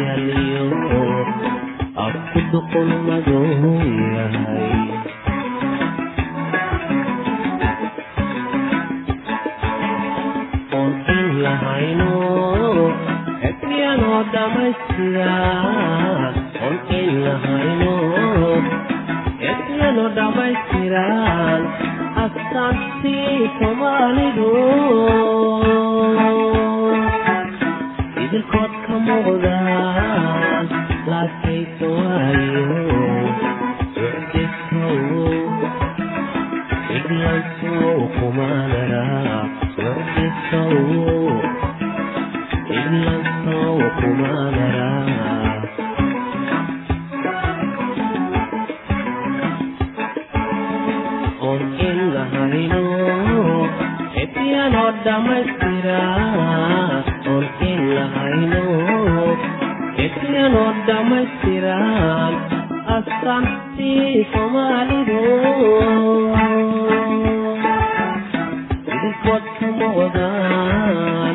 yaliyo aku duqul mago intianoo e dhammaystiran astaantii soomaalidu idinkood kama wadaan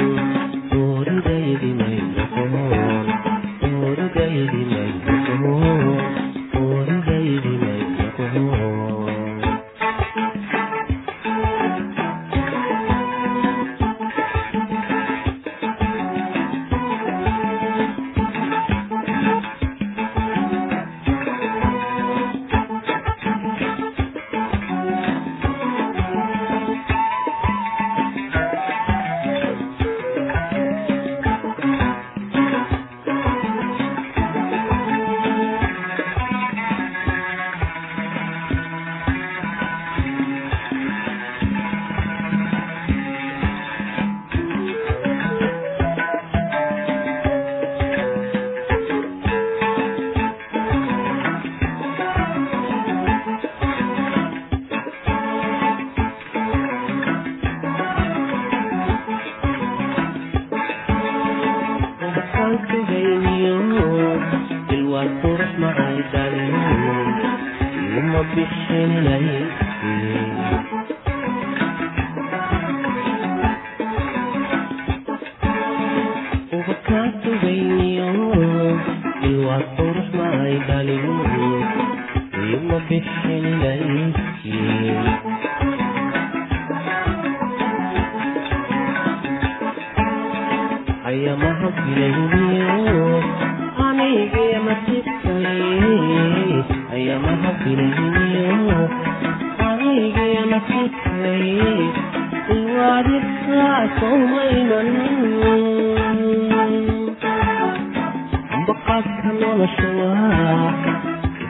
qaabka nolosha waaca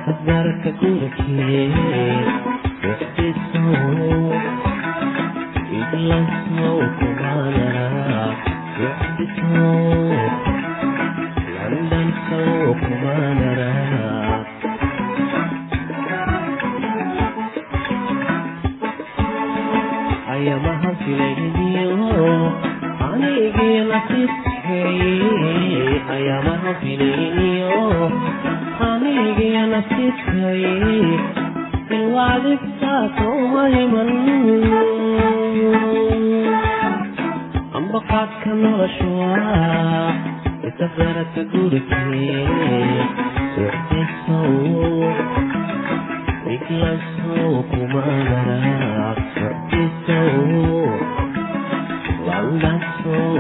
hadarka gurake ayamaha filaydiyo anigii nasiib ayaa maha filayo anigio nasiibkay ilwaadibtaasoma himan amba qaadka noloshuwa isafaradka gurikee socdisow iglasow kumaanara socdisow lawdaas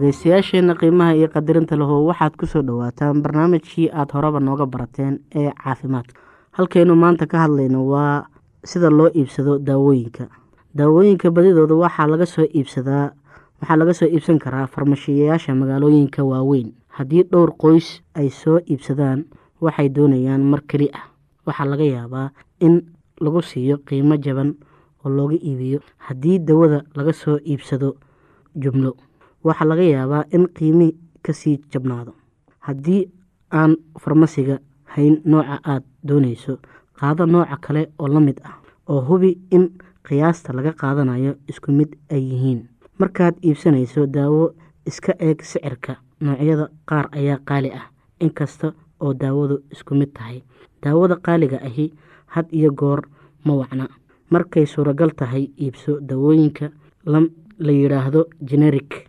dhegeystayaasheenna qiimaha iyo qadarinta lahu waxaad ku soo dhowaataan barnaamijkii aada horeba nooga barateen ee caafimaadka. Halkaynu maanta ka hadlayno waa sida loo iibsado daawooyinka. Daawooyinka badidooda waxaa laga soo iibsadaa waxaa laga soo iibsan karaa farmashiyayaasha magaalooyinka waaweyn. Haddii dhowr qoys ay soo iibsadaan waxay doonayaan mar keli ah. Waxaa laga yaabaa in lagu siiyo qiimo jaban oo looga iibiyo haddii dawada laga soo iibsado jumlo waxaa laga yaabaa in qiimi ka sii jabnaado. Haddii aan farmasiga hayn nooca aada doonayso qaado nooca kale oo la mid ah oo hubi in qiyaasta laga qaadanayo isku mid ay yihiin. Markaad iibsanayso daawo iska eeg sicirka. Noocyada qaar ayaa qaali ah inkasta oo daawadu isku mid tahay. Daawada qaaliga ahi had iyo goor ma wacna. Markay suuragal tahay iibso daawooyinka la yidhaahdo generic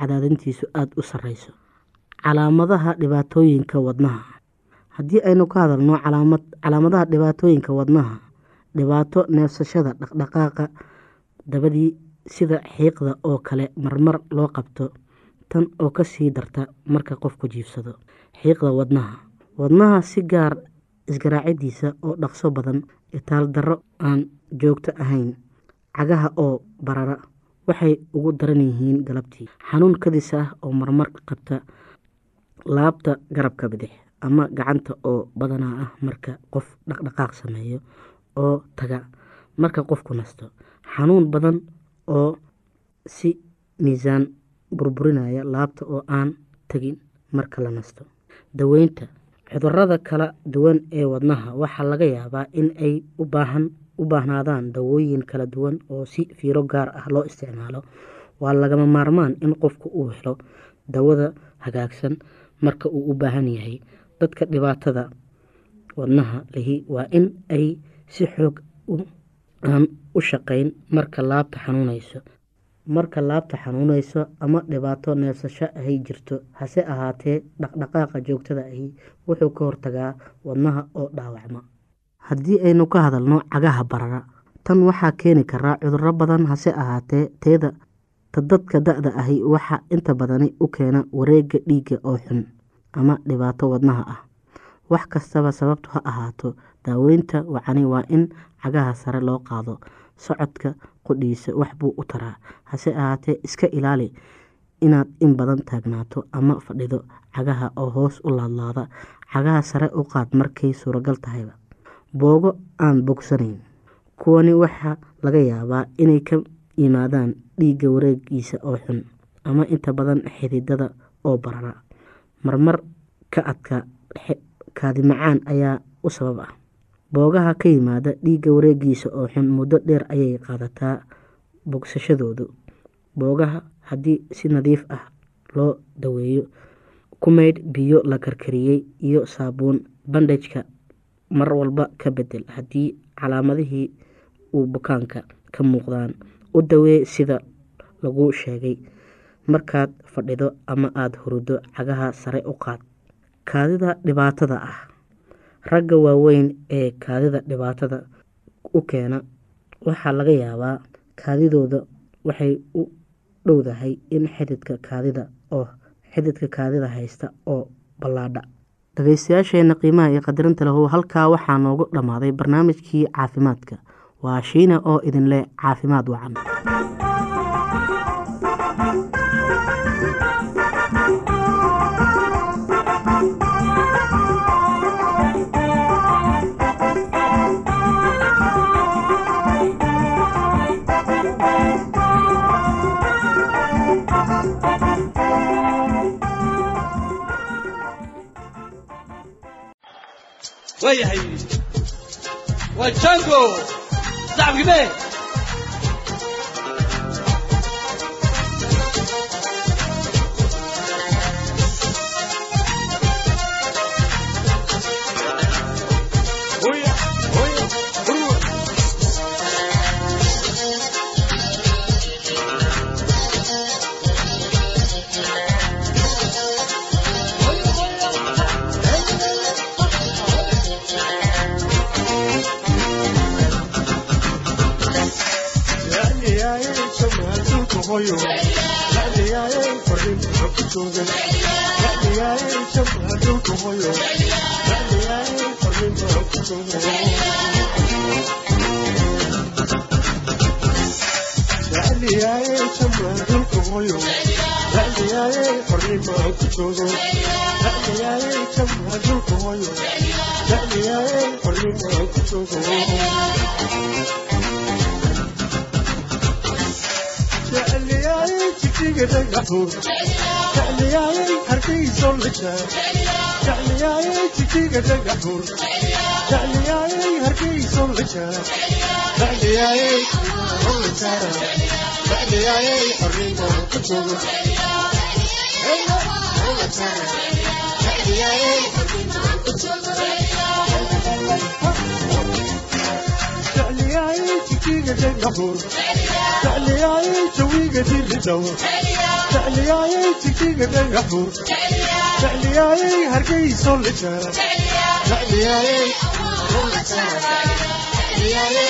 cadaadintiisu aada u sareyso calaamadaha dhibaatooyinka wadnaha. Haddii aynu ka hadalno calaamad calaamadaha dhibaatooyinka wadnaha dhibaato neefsashada dhaqdhaqaaqa dabadii sida xiiqda oo kale marmar loo qabto tan oo ka sii darta marka qofku jiifsado xiiqda wadnaha. Wadnaha si gaar isgaraacidiisa oo dhaqso badan itaal darro aan joogto ahayn cagaha oo barara waxay ugu daran yihiin galabtii. Xanuun kadis ah oo marmar qabta laabta garabka bidix ama gacanta oo badanaa ah marka qof dhaqdhaqaaq sameeyo oo taga marka qofku nasto. Xanuun badan oo si miisaan burburinaya laabta oo aan tegin marka la nasto. Daweynta. Cudurada kala duwan ee wadnaha. Waxaa laga yaabaa in ay u baahan u baahnaadaan dawooyin kala duwan oo si fiiro gaar ah loo isticmaalo. Waa lagama maarmaan in qofku uu helo dawada hagaagsan marka uu u baahan yahay. Dadka dhibaatada wadnaha lihi waa in ay si xoog aan u shaqeyn marka laabta xanuuneyso marka laabta xanuuneyso ama dhibaato neefsasho ahay jirto hase ahaatee dhaqdhaqaaqa joogtada ahi wuxuu ka hortagaa wadnaha oo dhaawacma haddii aynu ka hadalno cagaha barara tan waxaa keeni karaa cuduro badan hase ahaatee teeda. Ta dadka da-da ahi waxaa inta badani u keena wareega dhiigga oo xun ama dhibaato wadnaha ah. Wax kastaba sababtu ha ahaato daaweynta wacani waa in cagaha sare loo qaado socodka qodhiisa wax buu u taraa. Hase ahaatee iska ilaali inaad in badan taagnaato ama fadhido cagaha oo hoos u laadlaada. Cagaha sare u qaad markay suuragal tahayba boogo aan bogsanayn kuwani waxaa laga yaabaa inay ka yimaadaan dhiigga wareegiisa oo xun ama inta badan xididada oo barara. Marmar ka adka kaadi macaan ayaa u sabab ah boogaha ka yimaada dhiigga wareegiisa oo xun muddo dheer ayay qaadataa bogsashadoodu. Boogaha haddii si nadiif ah loo daweeyo ku maydh biyo la karkariyey iyo saabuun bandhajka mar walba ka bedel haddii calaamadihii uu bukaanka ka muuqdaan. U dawee sida lagu sheegay markaad fadhido ama aada hurudo cagaha sare u qaad. Kaadida dhibaatada ah. Ragga waaweyn ee kaadida dhibaatada u keena waxaa laga yaabaa kaadidooda waxay u dhowdahay in xididka kaadida oo xididka kaadida haysta oo ballaadha dhageystayaasheena qiimaha iyo qadarinta lahu halkaa waxaa noogu dhammaaday barnaamijkii caafimaadka. Waa shiina oo idin leh caafimaad wacan waayahay waa jango joogay raaciyaaye jabha dhulka hoyo raaciyaaye farriinbaa ku joogay racdiyaaye jabha dhulka hoyo racdiyaaye farriinbaa ku joogay racdiyaaye jabha dhulka hoyo racdiyaaye farriinbaa ku joogay jacliyaaye jidhiga dhagaxuur jecliyaaye hargeyso la jaar jecliyaaye jijiga dhagaxur jecliyaaye hargeyso la jaar jecliyaaye la jaara jecliyaaye xorriimo ku joogo jecliyaaye xorriimo جاي غفور تعلياي تويق دير الدور تعلياي تكتيق جاي غفور تعلياي هرقي سول الشارع تعلياي تعلياي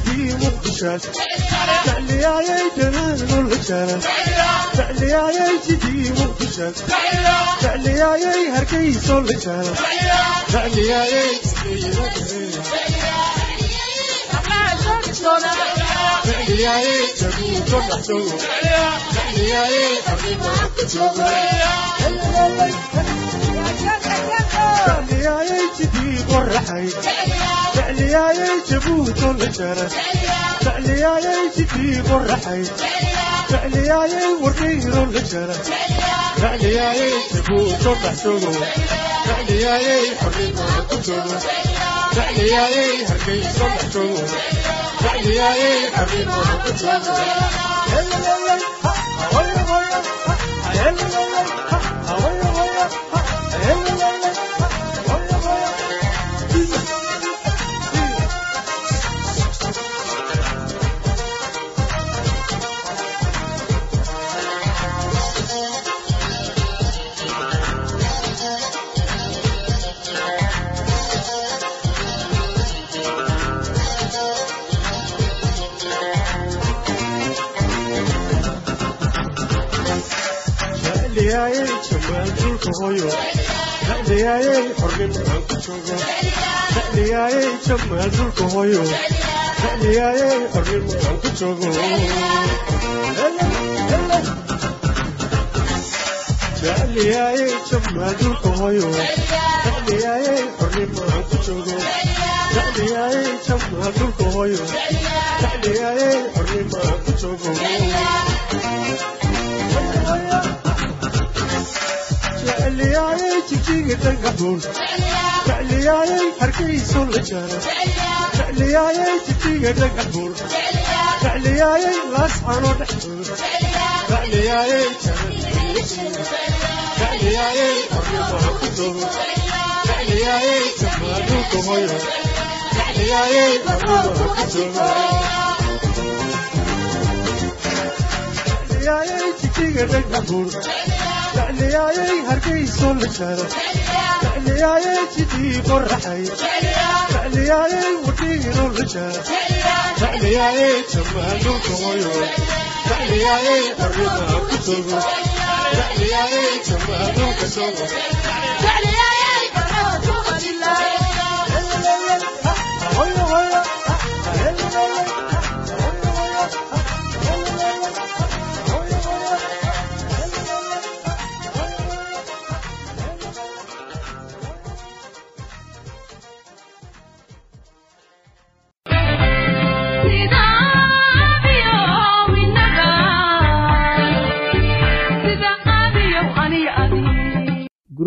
عندي مقشاش تعليا يا جنان والغشاش تعليا يا جدي مقشاش تعليا يا هركي صول غشاش تعليا يا جدي مقشاش تعليا يا جدي مقشاش تعليا يا جدي مقشاش تعليا يا جدي قرحي jecliyayay jabuuton la jaran jecliyayay jidiibon raxay jecliyayay warkayron la jaran jecliyayay jabuuton dhaxjogo jecliyayay xornimada ku jogo jecliyayay hargeyso dhaxjogo jecliyayay xornimada ku jogo Hello, hello, hello. hooyo dhagaayey xornimo aan ku joogo dhagaayey jamaa dhulka hooyo dhagaayey xornimo aan ku joogo dhagaayey jamaa dhulka hooyo dhagaayey xornimo aan ku joogo dhagaayey jamaa dhulka hooyo dhagaayey xornimo aan ku joogo jecliyaaye jijiga dhagaxuun jecliyaaye hargayso la jaaro jecliyaaye jijiga dhagaxuun jecliyaaye laascano dhexdoon jecliyaaye jecliyaaye qoryabaha ku dooro jecliyaaye jabaanu gumayo jecliyaaye qoryabaha ku dooro jecliyaaye jijiga dhagaxuun jeclyaayay hargayso la jaro jeclyaayay jidhii qorraxay jeclyaayay wadhiino la jaro jeclyaayay jamaanulka hoyo jeclyaayay arrimaa ku togo jeclyaayay jamaanulka sogo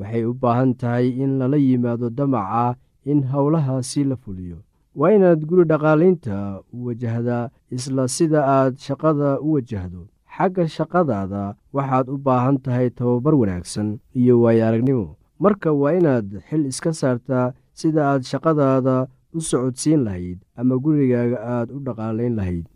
waxay u baahan tahay in lala yimaado damaca in howlahaasi la fuliyo. Waa inaad guri dhaqaalaynta u wajahdaa isla sida aad shaqada u wajahdo. Xagga shaqadaada waxaad u baahan tahay tababar wanaagsan iyo waayo aragnimo marka waa inaad xil iska saartaa sida aad shaqadaada u socodsiin lahayd ama gurigaaga aad u dhaqaalayn lahayd.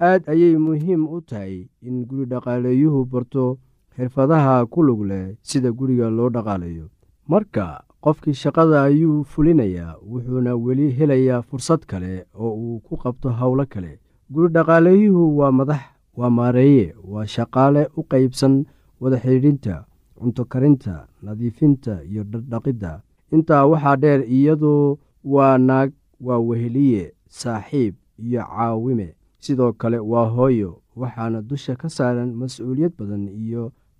Aad ayay muhiim u tahay in guri dhaqaaleeyuhu barto xirfadaha ku lug leh sida guriga loo dhaqaalayo marka qofkii shaqada ayuu fulinayaa wuxuuna weli helayaa fursad kale oo uu ku qabto howlo kale. Guri dhaqaaleeyuhu waa madax waa maareeye waa shaqaale u qaybsan wada xidhiidhinta cunto karinta nadiifinta iyo dhardhaqidda intaa waxaa dheer iyadoo waa naag waa weheliye saaxiib iyo caawime. Sidoo kale waa hooyo waxaana dusha ka saaran mas'uuliyad badan iyo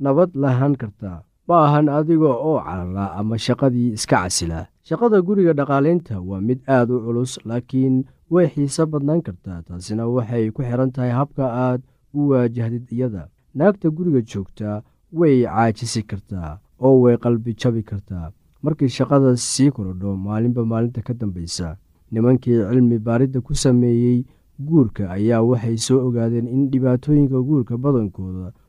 nabad lahaan kartaa ma ahan adiga oo carara ama shaqadii iska casila. Shaqada guriga dhaqaalaynta waa mid aad u culus laakiin way xiise badnaan kartaa taasina waxay ku xiran tahay habka aad u waajahdid iyada. Naagta guriga joogta way caajisi kartaa oo way qalbi jabi kartaa markii shaqada sii korodho maalinba maalinta ka dambaysa. Nimankii cilmi baaridda ku sameeyey guurka ayaa waxay soo ogaadeen in dhibaatooyinka guurka badankooda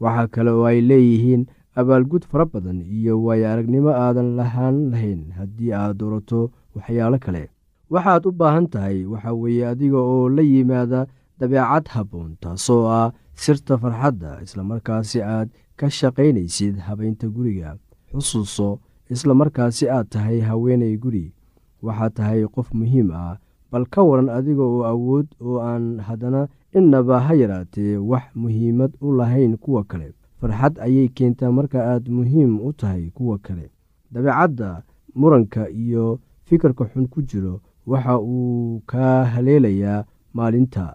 waxaa kale oo ay leeyihiin abaalgud fara badan iyo waayo aragnimo aadan lahaan lahayn haddii aad doorato waxyaalo kale. Waxaad u baahan tahay waxa weeye adiga oo la yimaada dabeecad habboon taasoo ah sirta farxadda islamarkaasi aad ka shaqaynaysid habaynta guriga. Xusuuso islamarkaasi aad tahay haweenay guri. Waxaad tahay qof muhiim ah bal ka waran adiga oo awood oo aan haddana innaba ha yaraatee wax muhiimad u lahayn kuwa kale. Farxad ayay keentaa marka aad muhiim u tahay kuwa kale. Dabeecadda muranka iyo fikirka xun ku jiro waxa uu kaa haleelayaa maalinta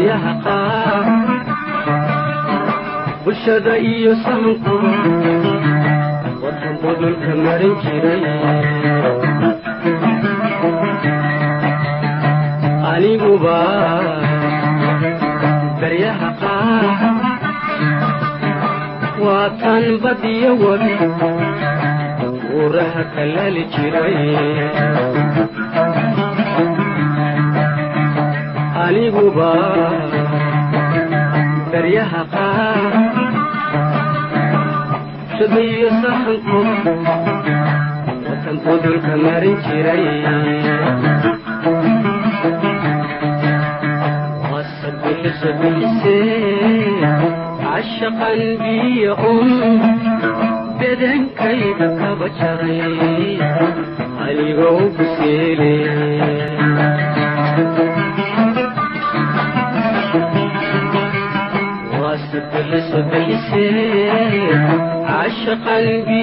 garyaha qaar bulshada iyo sahanku wadan budulka marin jiray aniguba garyaha qaar waa tan badiyo webi buuraha kalali jiray aniguba garyaha qaar. Shadayo sahanku watan budulka marin jiray. Wasabixisa bixisee cashaqan biyo un bedankayga kaba jaray. Anigoo buseele cashaqan